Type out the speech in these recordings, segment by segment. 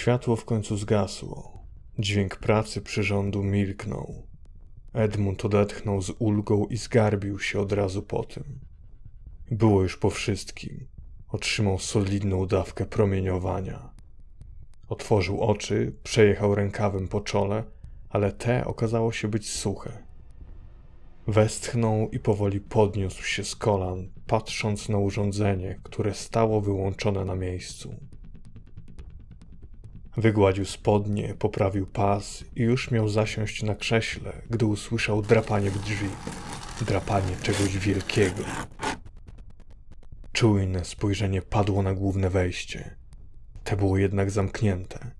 Światło w końcu zgasło. Dźwięk pracy przyrządu milknął. Edmund odetchnął z ulgą i zgarbił się od razu po tym. Było już po wszystkim. Otrzymał solidną dawkę promieniowania. Otworzył oczy, przejechał rękawem po czole, ale te okazało się być suche. Westchnął i powoli podniósł się z kolan, patrząc na urządzenie, które stało wyłączone na miejscu. Wygładził spodnie, poprawił pas i już miał zasiąść na krześle, gdy usłyszał drapanie w drzwi. Drapanie czegoś wielkiego. Czujne spojrzenie padło na główne wejście. Te było jednak zamknięte.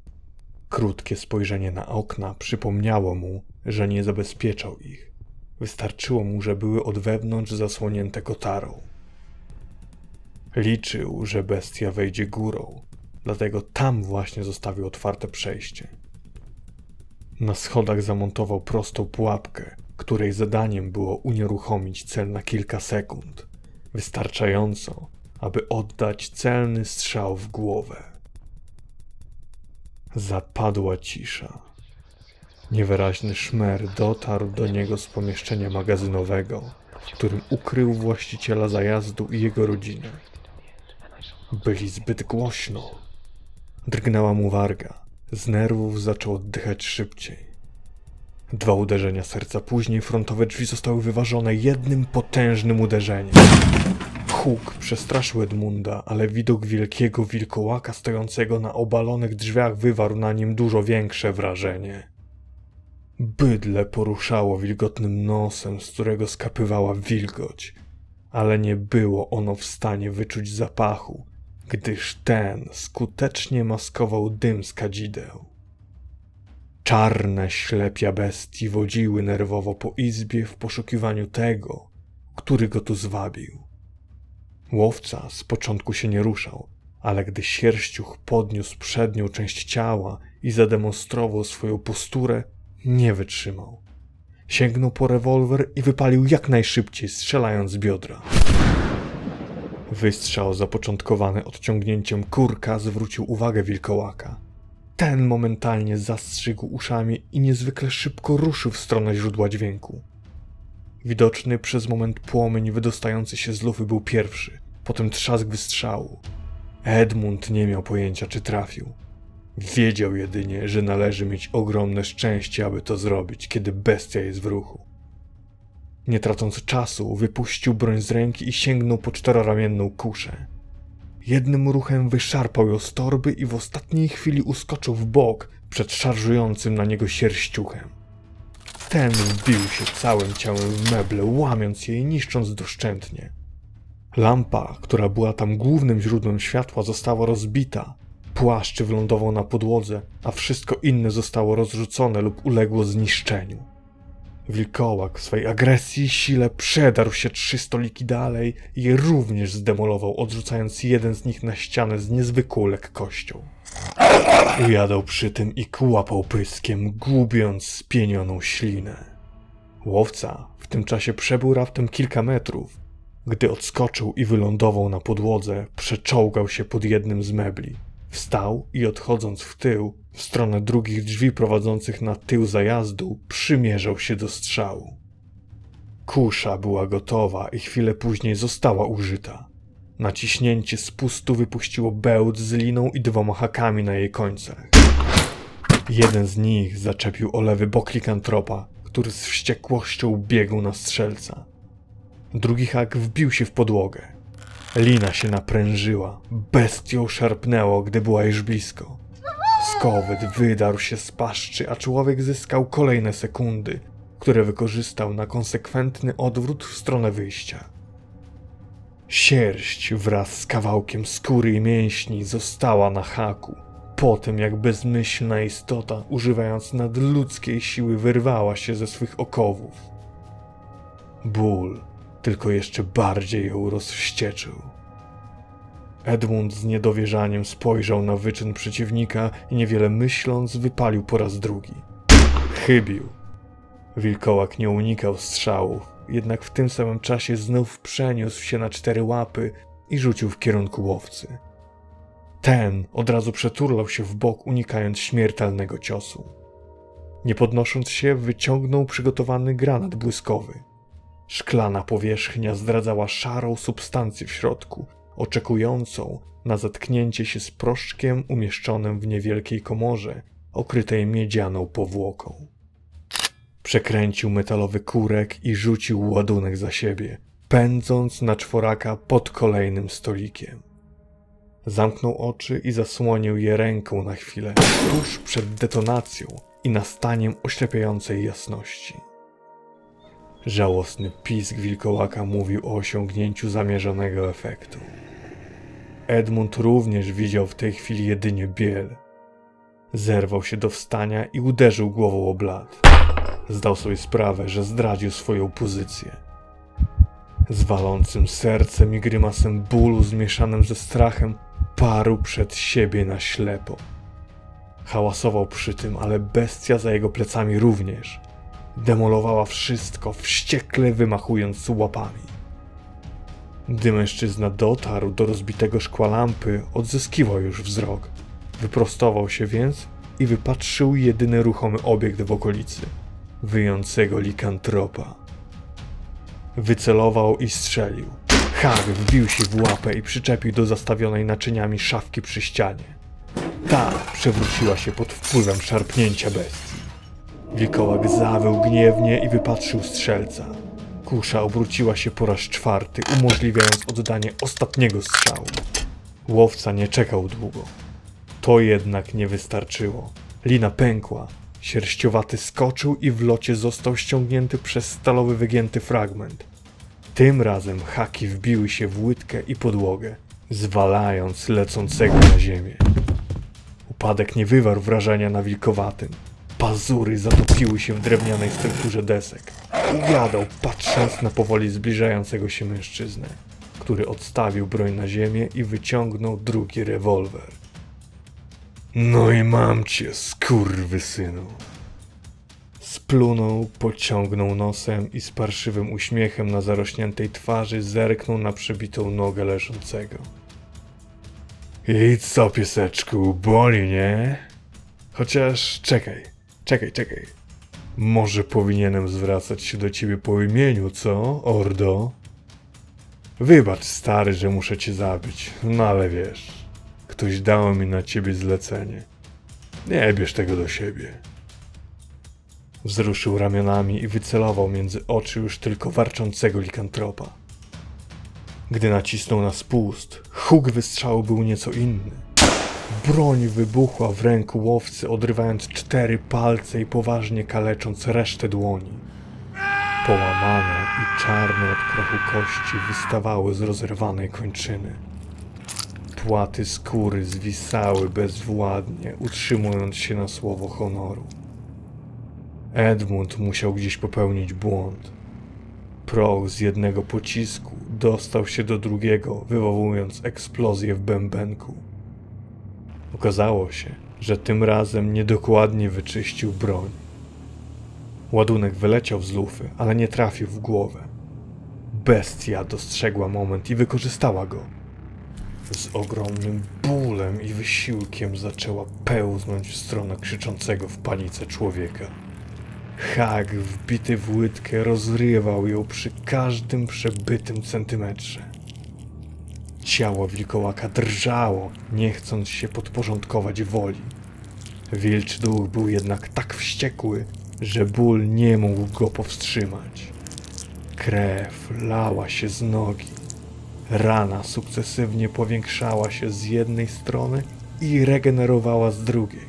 Krótkie spojrzenie na okna przypomniało mu, że nie zabezpieczał ich. Wystarczyło mu, że były od wewnątrz zasłonięte kotarą. Liczył, że bestia wejdzie górą, dlatego tam właśnie zostawił otwarte przejście. Na schodach zamontował prostą pułapkę, której zadaniem było unieruchomić cel na kilka sekund, wystarczająco, aby oddać celny strzał w głowę. Zapadła cisza. Niewyraźny szmer dotarł do niego z pomieszczenia magazynowego, w którym ukrył właściciela zajazdu i jego rodzinę. Byli zbyt głośno. Drgnęła mu warga. Z nerwów zaczął oddychać szybciej. Dwa uderzenia serca później frontowe drzwi zostały wyważone jednym potężnym uderzeniem. Huk przestraszył Edmunda, ale widok wielkiego wilkołaka stojącego na obalonych drzwiach wywarł na nim dużo większe wrażenie. Bydle poruszało wilgotnym nosem, z którego skapywała wilgoć, ale nie było ono w stanie wyczuć zapachu, gdyż ten skutecznie maskował dym z kadzideł. Czarne ślepia bestii wodziły nerwowo po izbie w poszukiwaniu tego, który go tu zwabił. Łowca z początku się nie ruszał, ale gdy sierściuch podniósł przednią część ciała i zademonstrował swoją posturę, nie wytrzymał. Sięgnął po rewolwer i wypalił jak najszybciej, strzelając z biodra. Wystrzał zapoczątkowany odciągnięciem kurka zwrócił uwagę wilkołaka. Ten momentalnie zastrzygł uszami i niezwykle szybko ruszył w stronę źródła dźwięku. Widoczny przez moment płomień wydostający się z lufy był pierwszy, potem trzask wystrzału. Edmund nie miał pojęcia, czy trafił. Wiedział jedynie, że należy mieć ogromne szczęście, aby to zrobić, kiedy bestia jest w ruchu. Nie tracąc czasu, wypuścił broń z ręki i sięgnął po czteroramienną kuszę. Jednym ruchem wyszarpał ją z torby i w ostatniej chwili uskoczył w bok przed szarżującym na niego sierściuchem. Ten wbił się całym ciałem w meble, łamiąc je i niszcząc doszczętnie. Lampa, która była tam głównym źródłem światła, została rozbita. Płaszcz wylądował na podłodze, a wszystko inne zostało rozrzucone lub uległo zniszczeniu. Wilkołak w swej agresji i sile przedarł się trzy stoliki dalej i je również zdemolował, odrzucając jeden z nich na ścianę z niezwykłą lekkością. Ujadał przy tym i kłapał pyskiem, gubiąc spienioną ślinę. Łowca w tym czasie przebył raptem kilka metrów. Gdy odskoczył i wylądował na podłodze, przeczołgał się pod jednym z mebli. Wstał i odchodząc w tył, w stronę drugich drzwi prowadzących na tył zajazdu, przymierzał się do strzału. Kusza była gotowa i chwilę później została użyta. Naciśnięcie spustu wypuściło bełt z liną i dwoma hakami na jej końcach. Jeden z nich zaczepił o lewy bok likantropa, który z wściekłością biegł na strzelca. Drugi hak wbił się w podłogę. Lina się naprężyła, bestią szarpnęło, gdy była już blisko. Skowyt wydarł się z paszczy, a człowiek zyskał kolejne sekundy, które wykorzystał na konsekwentny odwrót w stronę wyjścia. Sierść wraz z kawałkiem skóry i mięśni została na haku. Potem, jak bezmyślna istota, używając nadludzkiej siły, wyrwała się ze swych okowów. Ból tylko jeszcze bardziej ją rozwścieczył. Edmund z niedowierzaniem spojrzał na wyczyn przeciwnika i niewiele myśląc wypalił po raz drugi. Chybił. Wilkołak nie unikał strzałów, jednak w tym samym czasie znów przeniósł się na cztery łapy i rzucił w kierunku łowcy. Ten od razu przeturlał się w bok, unikając śmiertelnego ciosu. Nie podnosząc się, wyciągnął przygotowany granat błyskowy. Szklana powierzchnia zdradzała szarą substancję w środku, oczekującą na zetknięcie się z proszczkiem umieszczonym w niewielkiej komorze, okrytej miedzianą powłoką. Przekręcił metalowy kurek i rzucił ładunek za siebie, pędząc na czworaka pod kolejnym stolikiem. Zamknął oczy i zasłonił je ręką na chwilę, tuż przed detonacją i nastaniem oślepiającej jasności. Żałosny pisk wilkołaka mówił o osiągnięciu zamierzonego efektu. Edmund również widział w tej chwili jedynie biel. Zerwał się do wstania i uderzył głową o blat. Zdał sobie sprawę, że zdradził swoją pozycję. Z walącym sercem i grymasem bólu zmieszanym ze strachem parł przed siebie na ślepo. Hałasował przy tym, ale bestia za jego plecami również. Demolowała wszystko, wściekle wymachując łapami. Gdy mężczyzna dotarł do rozbitego szkła lampy, odzyskiwał już wzrok. Wyprostował się więc i wypatrzył jedyny ruchomy obiekt w okolicy wyjącego likantropa. Wycelował i strzelił. Hag wbił się w łapę i przyczepił do zastawionej naczyniami szafki przy ścianie. Ta przewróciła się pod wpływem szarpnięcia bestii. Wilkołak zawył gniewnie i wypatrzył strzelca. Kusza obróciła się po raz czwarty, umożliwiając oddanie ostatniego strzału. Łowca nie czekał długo. To jednak nie wystarczyło. Lina pękła, Sierściowaty skoczył i w locie został ściągnięty przez stalowy wygięty fragment. Tym razem haki wbiły się w łydkę i podłogę, zwalając lecącego na ziemię. Upadek nie wywarł wrażenia na wilkowatym. Pazury zatopiły się w drewnianej strukturze desek. Uwiadał, patrząc na powoli zbliżającego się mężczyznę, który odstawił broń na ziemię i wyciągnął drugi rewolwer. No i mam cię, synu. Splunął, pociągnął nosem i z parszywym uśmiechem na zarośniętej twarzy zerknął na przebitą nogę leżącego. I co, pieseczku, boli, nie? Chociaż czekaj, czekaj, czekaj. Może powinienem zwracać się do ciebie po imieniu, co, Ordo? Wybacz, stary, że muszę cię zabić, no ale wiesz. Ktoś dał mi na ciebie zlecenie. Nie bierz tego do siebie. Wzruszył ramionami i wycelował między oczy już tylko warczącego likantropa. Gdy nacisnął na spust, huk wystrzału był nieco inny. Broń wybuchła w ręku łowcy, odrywając cztery palce i poważnie kalecząc resztę dłoni. Połamane i czarne od prochu kości wystawały z rozerwanej kończyny. Płaty skóry zwisały bezwładnie, utrzymując się na słowo honoru. Edmund musiał gdzieś popełnić błąd. Proch z jednego pocisku dostał się do drugiego, wywołując eksplozję w bębenku. Okazało się, że tym razem niedokładnie wyczyścił broń. Ładunek wyleciał z lufy, ale nie trafił w głowę. Bestia dostrzegła moment i wykorzystała go z ogromnym bólem i wysiłkiem zaczęła pełznąć w stronę krzyczącego w panice człowieka. Hag, wbity w łydkę, rozrywał ją przy każdym przebytym centymetrze. Ciało wilkołaka drżało, nie chcąc się podporządkować woli. Wilczy duch był jednak tak wściekły, że ból nie mógł go powstrzymać. Krew lała się z nogi. Rana sukcesywnie powiększała się z jednej strony i regenerowała z drugiej.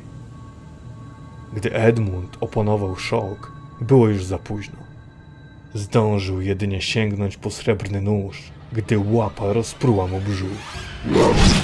Gdy Edmund oponował szok, było już za późno. Zdążył jedynie sięgnąć po srebrny nóż, gdy łapa rozpruła mu brzuch.